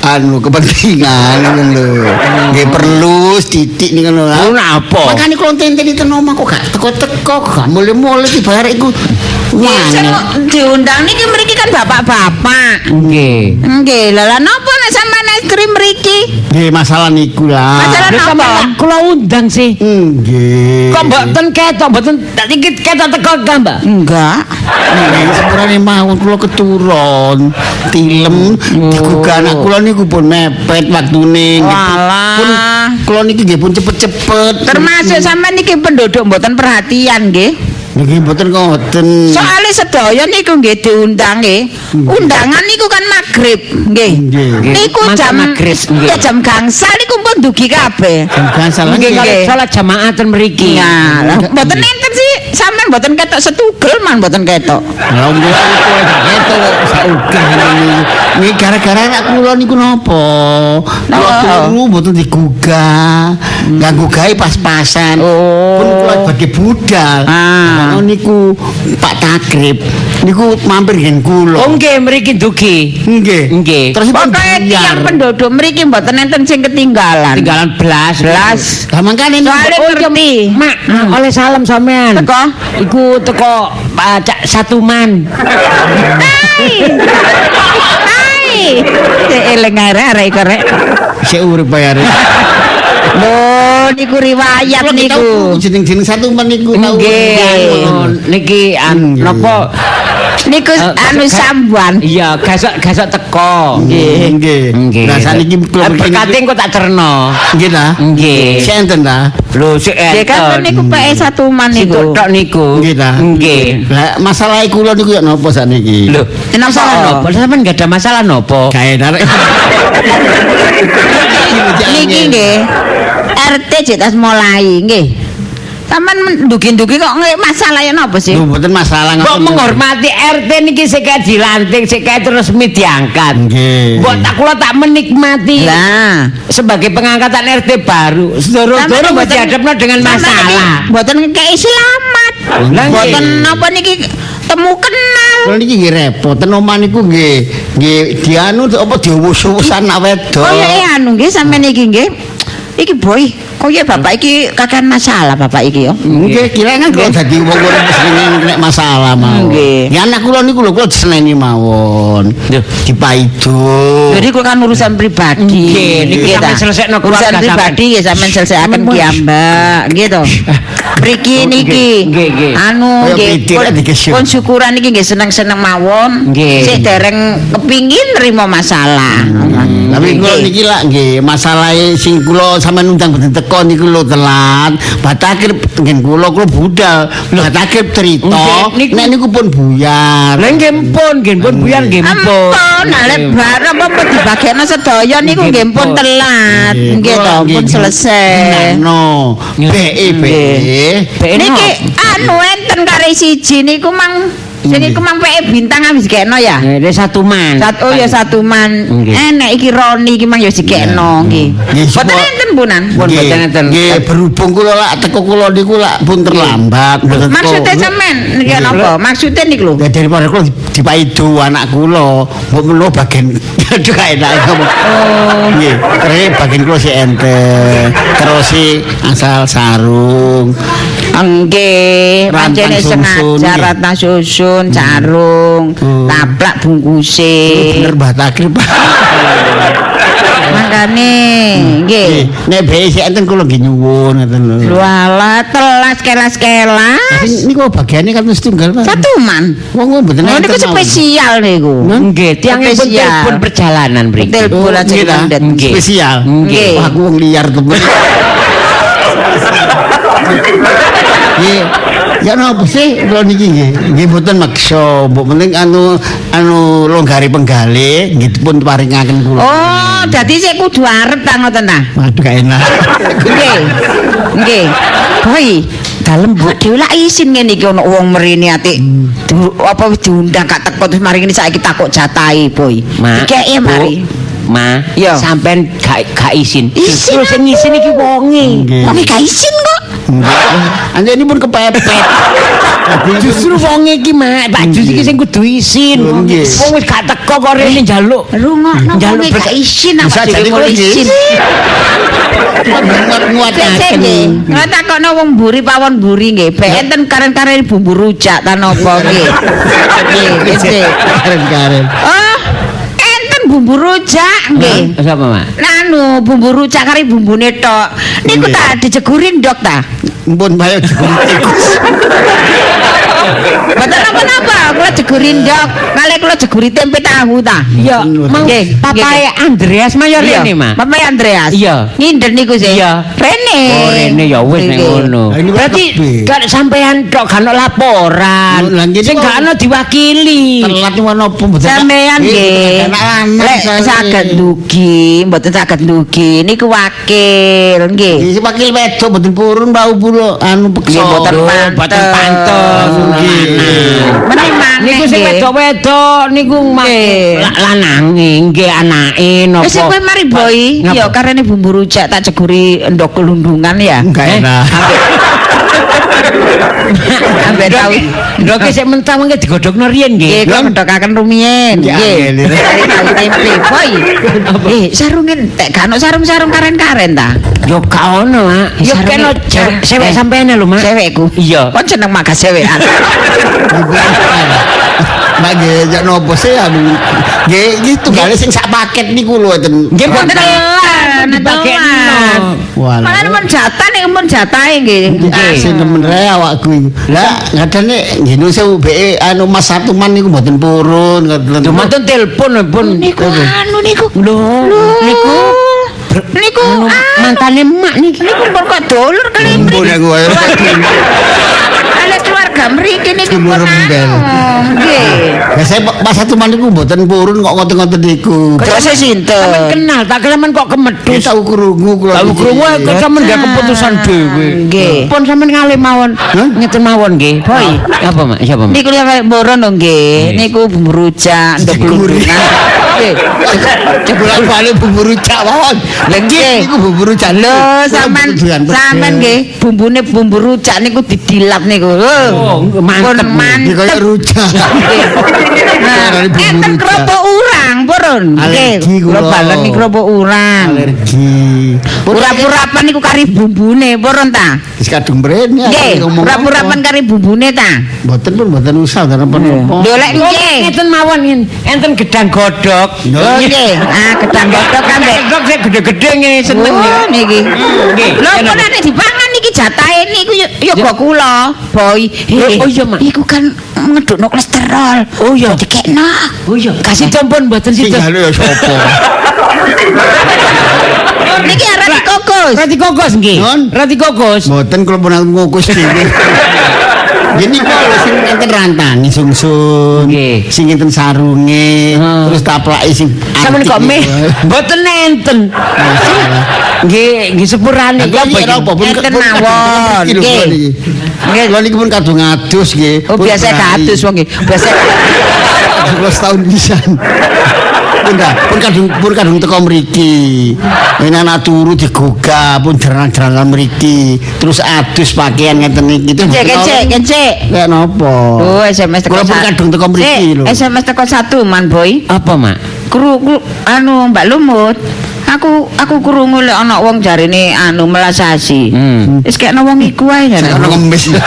anu kepentingan ngono lho. Nggih perlu titik nih ngono. Lu napa? Makane kula tenten itu omah kok gak teko-teko, gak mulai-mulai dibayar iku. Nggih, sing Wah. diundang niki mriki kan bapak-bapak. Nggih. Nggih, lha lha napa nek sampean es krim mriki? Nggih masalah niku lah. Masalah napa? sampeyan kula undang sih. Nggih. Kok mboten ketok, mboten tak iki ketok teko ka, Mbak? Enggak. Nggih, sepurane mawon kula keturun, tilem digugah anak kula niku pun mepet waktune. Walah. Pun kula niki nggih pun cepet-cepet. Termasuk sampean niki penduduk mboten perhatian nggih. Nggih mboten ngoten. Soale sedaya niku nggih diundang nggih. Undangan niku kan magrib nggih. Niku jam magrib, nggih. ya jam gangsal niku pun dugi kabeh. Jangan salah Nggih, kalau salat jamaah ten mriki. Nggih. mboten enten sih sampean mboten ketok setugel man mboten ketok. Lah mbok itu saugah ngene. Niki gara-gara kula niku napa? Kula Napa? turu mboten digugah. Ganggu gawe pas-pasan. Oh. Pun kula badhe budal. Ah. Nah, niku Pak Takrib niku mampir ngen kula. Oh nggih mriki dugi. Nggih. Nggih. Terus Pokoke tiyang penduduk mriki mboten enten sing ketinggalan. Tinggalan belas. Belas. Lah mangkane niku Soale Oh, ngerti. Mak, oleh salam sampean. Teko? Iku teko Pak Cak Satuman. Hai. Hai. Eling arek iku rek. sik urip bayar. Lho niku riwayat niku. jeneng-jeneng satu men niku tau. Nggih. Niki an napa Niku Eh, anu sambuan. Iya, gasok gasok teko. Nggih. Nggih. Lah saniki kula Eh, berkate engko tak cerno. Nggih ta? Nggih. Sik enten ta? Lho, sik Nggih kan niku PE satu man Niku niku. tok niku. Nggih ta? Nggih. Lah masalah kula niku ya napa sakniki? Lho, Kenapa? masalah nopo? Sampeyan enggak ada masalah nopo? Gawe tarik. Niki nggih. RT jek tas mulai nggih. Sampeyan ndugi-ndugi kok nggih masalahnya napa sih? Lho mboten masalah Kok ngoten. menghormati RT niki sik dilantik, sik kae resmi diangkat. Nggih. Mbok tak kula tak menikmati Lah, sebagai pengangkatan RT baru. Sedoro-doro kok dihadapno dengan masalah. Mboten kei selamat. Mboten napa niki temu kenal. Kula niki nggih repot, ten omah niku nggih nggih dianu apa diuwus-uwusan nak wedok. Oh ya anu nggih sampeyan iki nggih. Iki boy, kok ya bapak iki kakan masalah bapak iki yo. Nggih, kira kan kok dadi wong ora sering nek masalah mawon. Nggih. Ya anak kula niku lho kula diseneni mawon. Dipaido. Jadi kula kan urusan pribadi. Nggih, niki Nggih, sampeyan ta. selesekno urusan pribadi nggih sampeyan wis. kiambak, nggih to. Mriki Oh, niki. nggih, nggih. Anu nggih. Pun syukuran iki nggih seneng-seneng mawon. Nggih. Sik dereng kepingin nrimo masalah. Tapi kula niki lak nggih masalahe sing kula sampean undang teko niku lho telat. Batakir ngen kula kula budal. Batakir cerita niku- nek niku pun buyar. Lah nggih mpun, nggih mpun buyar nggih mpun. Ampun, nek bareng apa dibagekno sedaya niku Nggih, pun pun. telat. Nggih to, pun selesai. No, BE BE. Niki anu enten kare siji niku mang sing iku mang PE bintang habis gekno ya. Nggih, satu man. Sat oh ya satu man. Enek iki Roni iki mang ya digekno nggih. Nggih, Boten enten punan. Boten enten. Nggih, berhubung kula lak teko kula niku lak pun terlambat. Maksudnya sampean niki napa? Maksudnya niku lho. Ya daripada kula dipaido anak kula, mbok menawa bagian aduh enak ngomong. Oh, nggih. Bagian kula si ente, terus si asal sarung. Nggih, pancene susun, sengaja ratna susun, carung, Hmm. taplak bungkuse. Bener batakir, Pak. Makane nggih. Nggih, nek BE si enten kula nggih nyuwun ngoten lho. Ala telas kelas-kelas. Niku bagiannya kan mesti tunggal, Pak. Satu man. Wong wong mboten Oh, niku spesial niku. Nggih, tiang pun telepon perjalanan mriki. Telepon aja. Nggih. Spesial. Nggih. Wah, aku wong liar temen. Nggih. Ya napa sih kula niki nggih? Nggih mboten maksa, mbok penting anu anu longgari penggale nggih pun paringaken kula. Oh, dadi sik kudu arep ta ngoten ta? Waduh gak enak. Nggih. Nggih. Boy, dalem Bu dhewe lak isin ngene iki ana wong mrene ati. Du- Apa wis diundang gak teko terus mari ngene saiki takok jatahi, Boy. Ma, Dikeki mari. Ma, sampean gak gak. Izin Justru sing izin iki wonge. Nggih. Wong gak isin kok. Anjir ini pun kepepet. Justru wong iki mak, Pak Jus iki sing kudu isin. Wong wis gak teko kok rene njaluk. Rungokno Njaluk gak isin apa jadi kowe isin. cek nggih. Nek takokno wong mburi pawon mburi nggih. Bek enten karen-karen bumbu rujak ta napa nggih. Nggih, nggih. Karen-karen. Oh, enten bumbu rujak nggih. Sapa mak? Nanu bumbu rujak kari bumbune tok. Niku tak dijegurin dok ta. Mpun bayo tikus. Mboten napa-napa, kula jegurin dok. Kali kula jeguri tempe tahu ta. Ya, mang Nggih, papae Andreas Iya, rene mak. Bapak Andreas. Iya. Nginden niku sih. Iya. Rene. Oh, rene ya wis Nggih. ngono. Berarti gak sampean tok gak ono laporan. Sing gak ono diwakili. Telat mana apa mboten. Sampean nggih. Lek saged ndugi, mboten saged ndugi niku wakil nggih. Iki wakil wedok mboten purun bau pulo anu peksa. Mboten pantes. mboten pantes. Niku sing wedok-wedok niku mak lanange nggih anake napa. Wis kowe mari. Ngapa? Ya karene bumbu rujak tak jeguri endok kelundungan ya. Enggak Eh? enak. Ambek tau. Ndoke sik mentah mengke digodhogno riyen Nggih, nggih. kok ngedokaken rumiyin. Nggih, tahu tempe, boy. Eh, sarungin tek gak ono sarung-sarung karen-karen ta? Yo gak ono, Mak. Yo kena cewek Eh, sampean lho, Mak. Cewekku. Iya. Kon seneng magas cewekan. Mak nggih jak nopo sih anu. Nggih iki tunggale sing sak paket niku lho ten. Nggih, Mboten dibagekno. telan. Walah. Malah mun jatah nek mun jatahe nggih. Sing temen re awakku iku. Lah kadane ngene sewu beke anu Mas Satuman niku mboten purun ngoten. Lho mboten telepon pun. Niku anu niku. Lho, niku Niku anu, ah, mantane emak niki. niku pun kok dulur kali aku keluarga mriki niki Dulur pun rembel. Nggih. Ya saya Mas Satuman niku mboten purun kok ngoten-ngoten niku. Terus Sampeyan sinten? kenal, tak kira kok kemedhus. Tau krungu kula. Tahu niki. krungu kok sampean gak keputusan dhewe. Nggih. Pun sampean ngalih mawon. Ngeten mawon nggih. Boy, apa Mak? Siapa Mak? Niku lek mboron lho nggih. Nggih. Niku bumbu rujak glundungan. Nggih. Cebulan balik bumbu rujak mawon. Lah Nggih. niku bumbu rujak. Lho, Kula sampean nggih bumbune bumbu rujak niku didilap niku. Oh, mantep. Iki kaya rujak. Nggih. Nah, enten rujak. keropok urang, purun. Alergi kula. Balen niku keropok urang. Alergi. Pura-purapan niku kari bumbune, purun ta? Wis kadung mrene Nggih, apa. kari bumbune ta? Mboten pun mboten usah napa-napa. Lho lek Oh, nggih. Ngeten mawon. Enten gedang godhog. Oh nggih. Ah, gedang godhog kan sing gede-gede ngene seneng Oh, niki. Nggih. Lho kok nek dipangan niki jatahe niku yo Ya. kok kula, boy. Eh, Oh, iya, Mak. Iku kan ngedukno kolesterol. Oh, iya. Dikekno. Oh iya, kasih tompon mboten Sing situ. galu ya sapa? Niki arep dikokus. Rati kokos nggih. Rati kokos. Mboten kula pun ngukus dhewe. Gini kok sing enten rantangi sungsun. Nggih. Sing enten sarunge, terus taplake sing Sampeyan kok meh niku. mboten enten. Nggih, nggih sepurane iki apa pun Enten mawon, nggih. Nggih, niki pun kadung ngadus nggih. Oh biasa kados wong nggih. Biasa Kula setahun pisan. Pun dah, pun kadung pun kadung teko mriki. Ini anak turu digogah pun jarang-jarang mriki. Terus adus pakaian ngeten iki. Itu Cek cek cek. Kayak napa? Oh, SMS teko. Kula pun kadung teko mriki lho. SMS teko satu man boy. Apa, Mak? Kru, kru anu Mbak Lumut. Aku aku krungu lek ana wong jarine anu melasasi. Hmm. Wis kekno wong iku ae ya. Ono ngemis.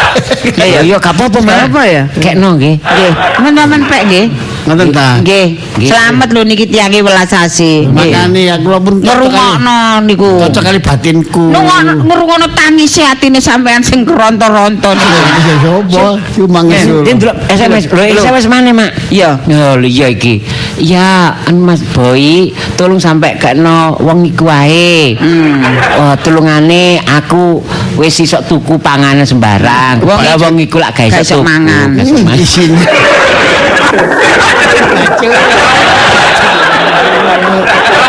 Ya ya ya gak apa-apa, Mak. Apa ya? Kekno nggih. Nggih, teman-teman pek nggih. Ngoten ta. Nggih. Selamat lho niki tiange welasasi. Nggih. Makane ya kula pun Ngrungokno niku. cocok kali batinku. Ngrungokno ngrungokno tangise atine sampean sing keronto-ronto niku. Ya sapa? Cuma ndelok SMS, lho SMS mana, Mak? Iya. Lho iya iki. Ya, Mas Boy, tolong sampai kena wong iku wae. Hmm. Oh, tulungane aku wis isok tuku panganan sembarang. Wong iso- iku lak gak gak iso iso tuku. mangan. Gak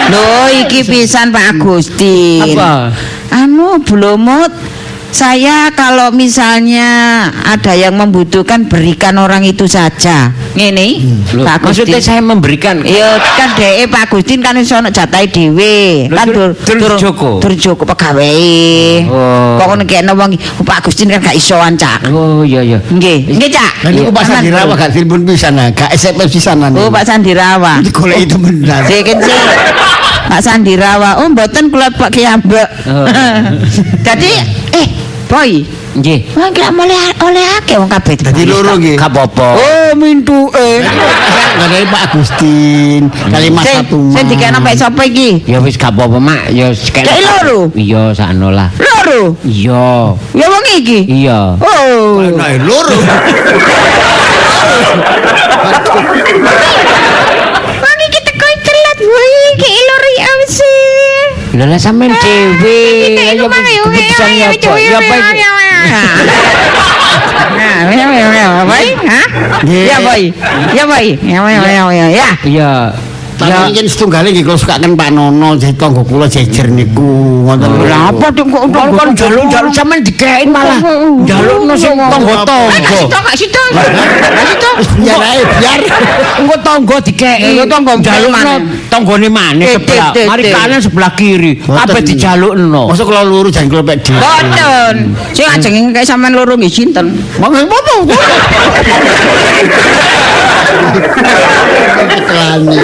Lho iki pisan Pak Agustin. Apa? Anu blomot Saya kalau misalnya ada yang membutuhkan berikan orang itu saja. Ngene, Pak maksudnya Agustin. saya memberikan Ya kan dhek Pak Agustin kan iso ono jatahe dhewe. Kan dur- Joko? Dur Joko pegawe. Oh. Kok ngono kene wong oh, Pak Agustin kan gak isoan, Cak. Oh iya iya. Nggih, nggih, Cak. Lah niku Aman. Sandirawa gak telepon pisan gak SMS pisan. Oh, Pak Sandirawa. digoleki temenan. Sik. Pak Sandirawa. Oh, mboten kula Pak Kiambek. Oh. Jadi eh, boy, Nggih. wong kira oleh oleh akeh wong kabeh. Dadi loro nggih. Gak apa-apa. Oh, mintuke. Dari Pak Agustin, kali Mas satu. sing dikene sampai sapa iki? Ya wis gak apa-apa, Mak. Ya sekali. Kayak loro? Iya, sakno lah. Loro. Iya. Ya wong iki. Iya. Oh. Nah, loro. Wong iki teko telat, boy. Ki loro ya wis. Lah lah sampean dhewe. Ya keputusan ya apa? Ya apa iki? Ya boy, ya boy, ya boy, ya boy, ya. Tapi kan setunggalnya nggih kalau sukakan Pak Nono jadi tonggo kula jejer niku ngoten lho. Lah apa tuh kok Kon kon jaluk-jaluk sampean dikein malah. Jalukno sing tangga-tangga. Kak situ, kak situ. Biar ae biar. Engko tangga dikeki. Engko tangga jalukno maneh. tanggane maneh Eh, sebelah. eh, eh, Mari eh. kanan sebelah kiri. Kabeh dijalukno. Masa kalau luru jangan kalau pek dhewe. Boten. Sing ajeng kayak sampean loro nggih sinten? Monggo foto. Kelani.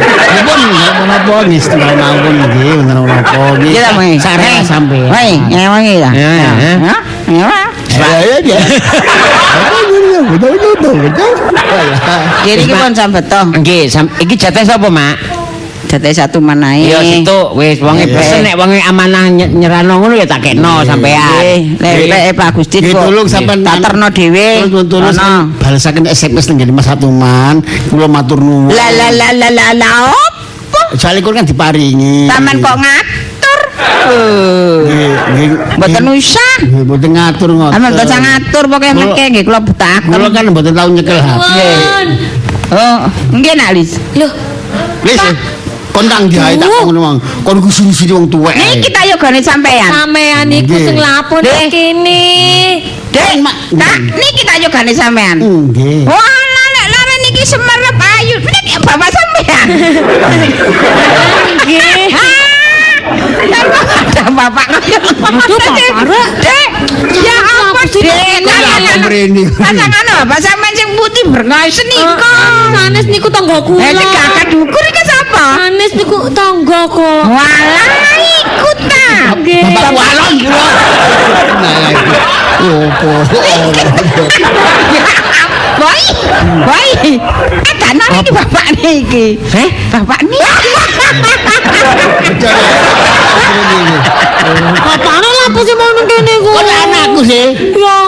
Dipun menapa setunggal mawon nggih wonten menapa nggih. Mau. Sareng sampe. Woi, emang ya. Ya, ya. Ya. Ya ya. Betul betul. Kiri ki pun sampe to. Nggih, sam- iki jatah sapa, Mak? Dadi satu manae. Iya situ wis wonge pesen nek wonge amanah ny- nyerano ngono ya tak kekno sampean. Nggih, lek lek Pak Nggih, kok tolong sampean tak terno dhewe. Terus terus Ono. balasaken SMS nang Mas Satuman, kula matur nuwun. La la la la la la opo? Soale kula kan diparingi. Taman kok ngatur. Nggih, nggih. Mboten usah. Nggih, mboten ngatur ngoten. Aman usah ngatur pokoke mengke nggih kula betaken. Kula kan mboten tau nyekel HP. Oh, nggih nak Lis. Loh, Wis kontang diae tak ngono wong. Kon ku sini wong tuwek. Nih kita yo gane sampean. sampean iku Nggih. sing lapor Dek. nang kene. Dek, tak nih kita yo gane sampean. Nggih. Wah, lek lare niki semerep ayu. Nek bapak sampean. Nggih. Ada bapak kaya. Aduh, bapak rek. Dek, ya apa sih? Dek, Kok mrene? Pasangan bapak sampean sing putih berngai senika. Sanes niku tangga kula. Eh, sing kakak dukur iki sapa? Sanes niku tangga kok. Walah, ikut ta. Nggih. Bapak walon kula. Nah, iku. Opo? Boy, boy. Ada nang iki bapak niki. Eh? Bapak niki. Bapakne lapo sih mau nang kene kok? Kok anakku sih? Ya.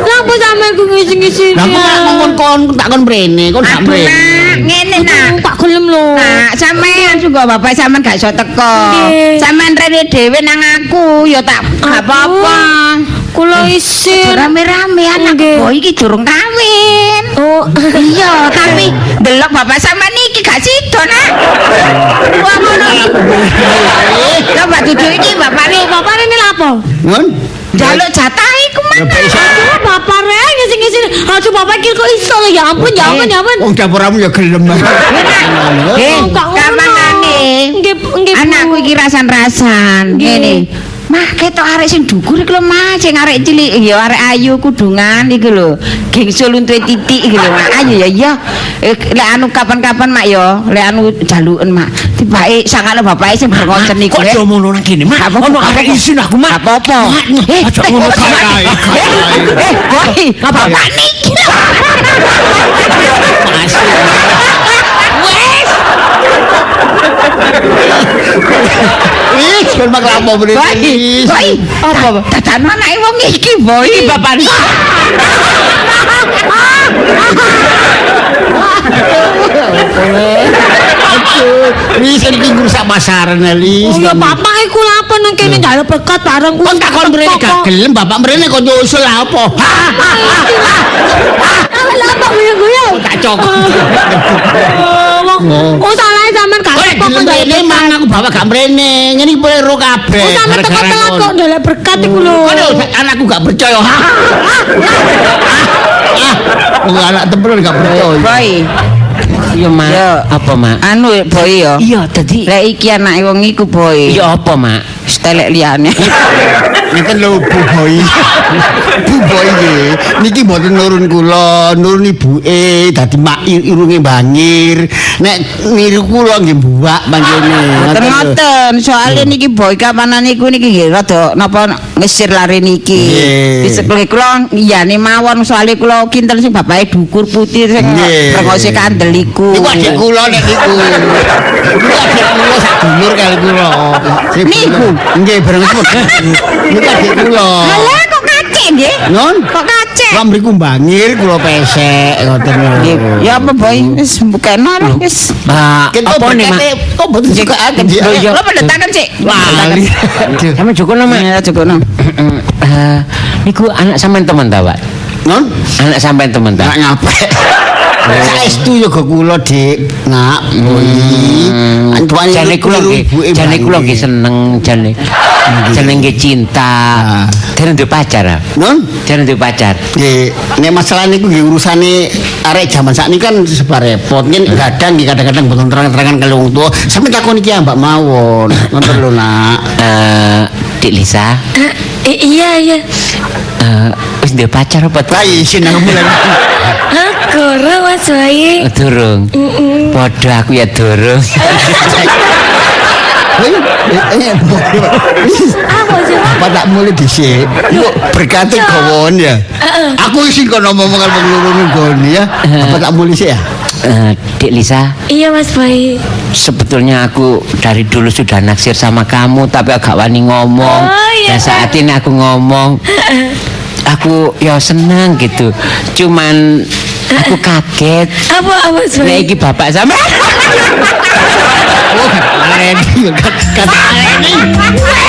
Lapo sampean ku ngisi-ngisi. Lah kok ngomong kon tak kon mrene, kon gak mrene. nak, ngene nak. Tak gelem lho. Nah, sampean juga bapak sampean gak iso teko. Sampean rene dhewe nang aku, ya tak gak apa-apa. Kula isin. Rame-rame anak boy iki durung kawin. Oh. Iya, tapi delok bapak sampean iki gak sido, Nak. Wah, ngono iki. Coba duduk iki bapak Lho, bapak ini lapo? Ngon? Jaluk jatah iku mana? Bapak rek ngisi-ngisi. Aduh, bapak iki kok iso. Ya ampun, ya ampun, ya ampun. Wong dapuramu ya gelem. Eh, kamangane. Nggih, nggih. Anakku iki rasan-rasan. Ngene. Mah ketok arek sing dhukur iki lho, Mas, sing arek cilik ya arek ayu kudungan iki lho. Gengsul untuhe titik iki lho. Ayo ya ya. Eh, Lek anu kapan-kapan Mak ya, lek anu jaluken Mak. Tibake sangane bapake sing berkonsen iku. Kok eh. do ngono nang kene, Ono arek isin aku, Mak. Gak apa-apa. Eh, aja ngono eh, kae. Eh, boy, bapak niki lho. Wis kon mak lapo mrene. boy. Apa? Dadan anake wong iki, boy. Bapak Wis iki ngrusak pasaran Elis. Oh, ya bapak iku lapo nang kene njaluk berkat bareng Kon tak kon mrene gak gelem bapak mrene kok nyusul lah apa? Lapo guyu-guyu. Tak cok. Oh, Oh, salah sampean gak Kok kok rene mang aku bawa gak mrene. Ngene iki boleh ro kabeh. Oh, sampe teko telat kok njaluk berkat iku lho. Kono anakku gak percaya. Ah, oh, anak temen gak percaya. Boy, Iya, Mak. Yo. Apa, Mak? anu boy yo. Iya, dadi Lek iki anake wong iku boy. Iya apa, Mak? Stelek liyane. Ngeten lho Bu Boy. Bu Boy nggih. Niki mboten nurun kula, nurun ibuke dadi mak ir- irunge bangir. Nek niru kula nggih buak panjene. Ngoten ngoten, soalnya niki boy kapanan niku niki nggih rada napa ngesir lari niki. Disebut kula iyane mawon soalnya kula kinten sing bapake dukur putih sing rengose kandel iku. Iku adik kula nek niku. Iku adik kula sak dulur kali kula. Niku? Nggih, bareng sebut. Niku adik kula. Halah kok kacek nggih? Non? Kok kacek? Lah mriku bangir kula pesek ngoten lho. Nggih. Ya apa boy? Wis bukeno lah wis. Kita apa nih, Mak? Kok mboten suka akan Ayo, iya. Lo pendetakan sih. Lali. Sama cukup Mak. Ya cukup no. Eh, niku anak sampean teman ta, Pak? Non? Anak sampean teman ta? Nak nyampe. Saestu yo go kula, Dik. Nak, boy. Antuane Jane kula nggih, jane kula nggih seneng jane. Jane nggih cinta. Jane duwe pacar. ah? Non? Jane duwe pacar. Nggih, nek masalah niku nggih urusane arek jaman sakniki kan serba repot. Nggih kadang nggih kadang-kadang boten terang-terangan kali wong tuwa. Sampe takon iki Mbak mawon. Ngoten lho, Nak. Eh, Dik Lisa, Eh, iya iya. eh wis duwe pacar apa ta? Lah isin nang bulan. Aku ora Mas Bayi. Oh, Durung. Padha aku ya durung. Hei, eh, Apa tak mulai dhisik? Yuk berkati gawon ya. Aku isin kok ngomong-ngomongan wong loro nggone ya. Apa tak mulai sih ya? Eh, Dik Lisa, Iya Mas Bayi. sebetulnya aku dari dulu sudah naksir sama kamu tapi agak wani ngomong. Oh, iya, Dan saat ini aku ngomong, aku ya senang gitu. Cuman aku kaget. Apa apa sebenarnya? Iki bapak sama Oh, keren, keren, keren, keren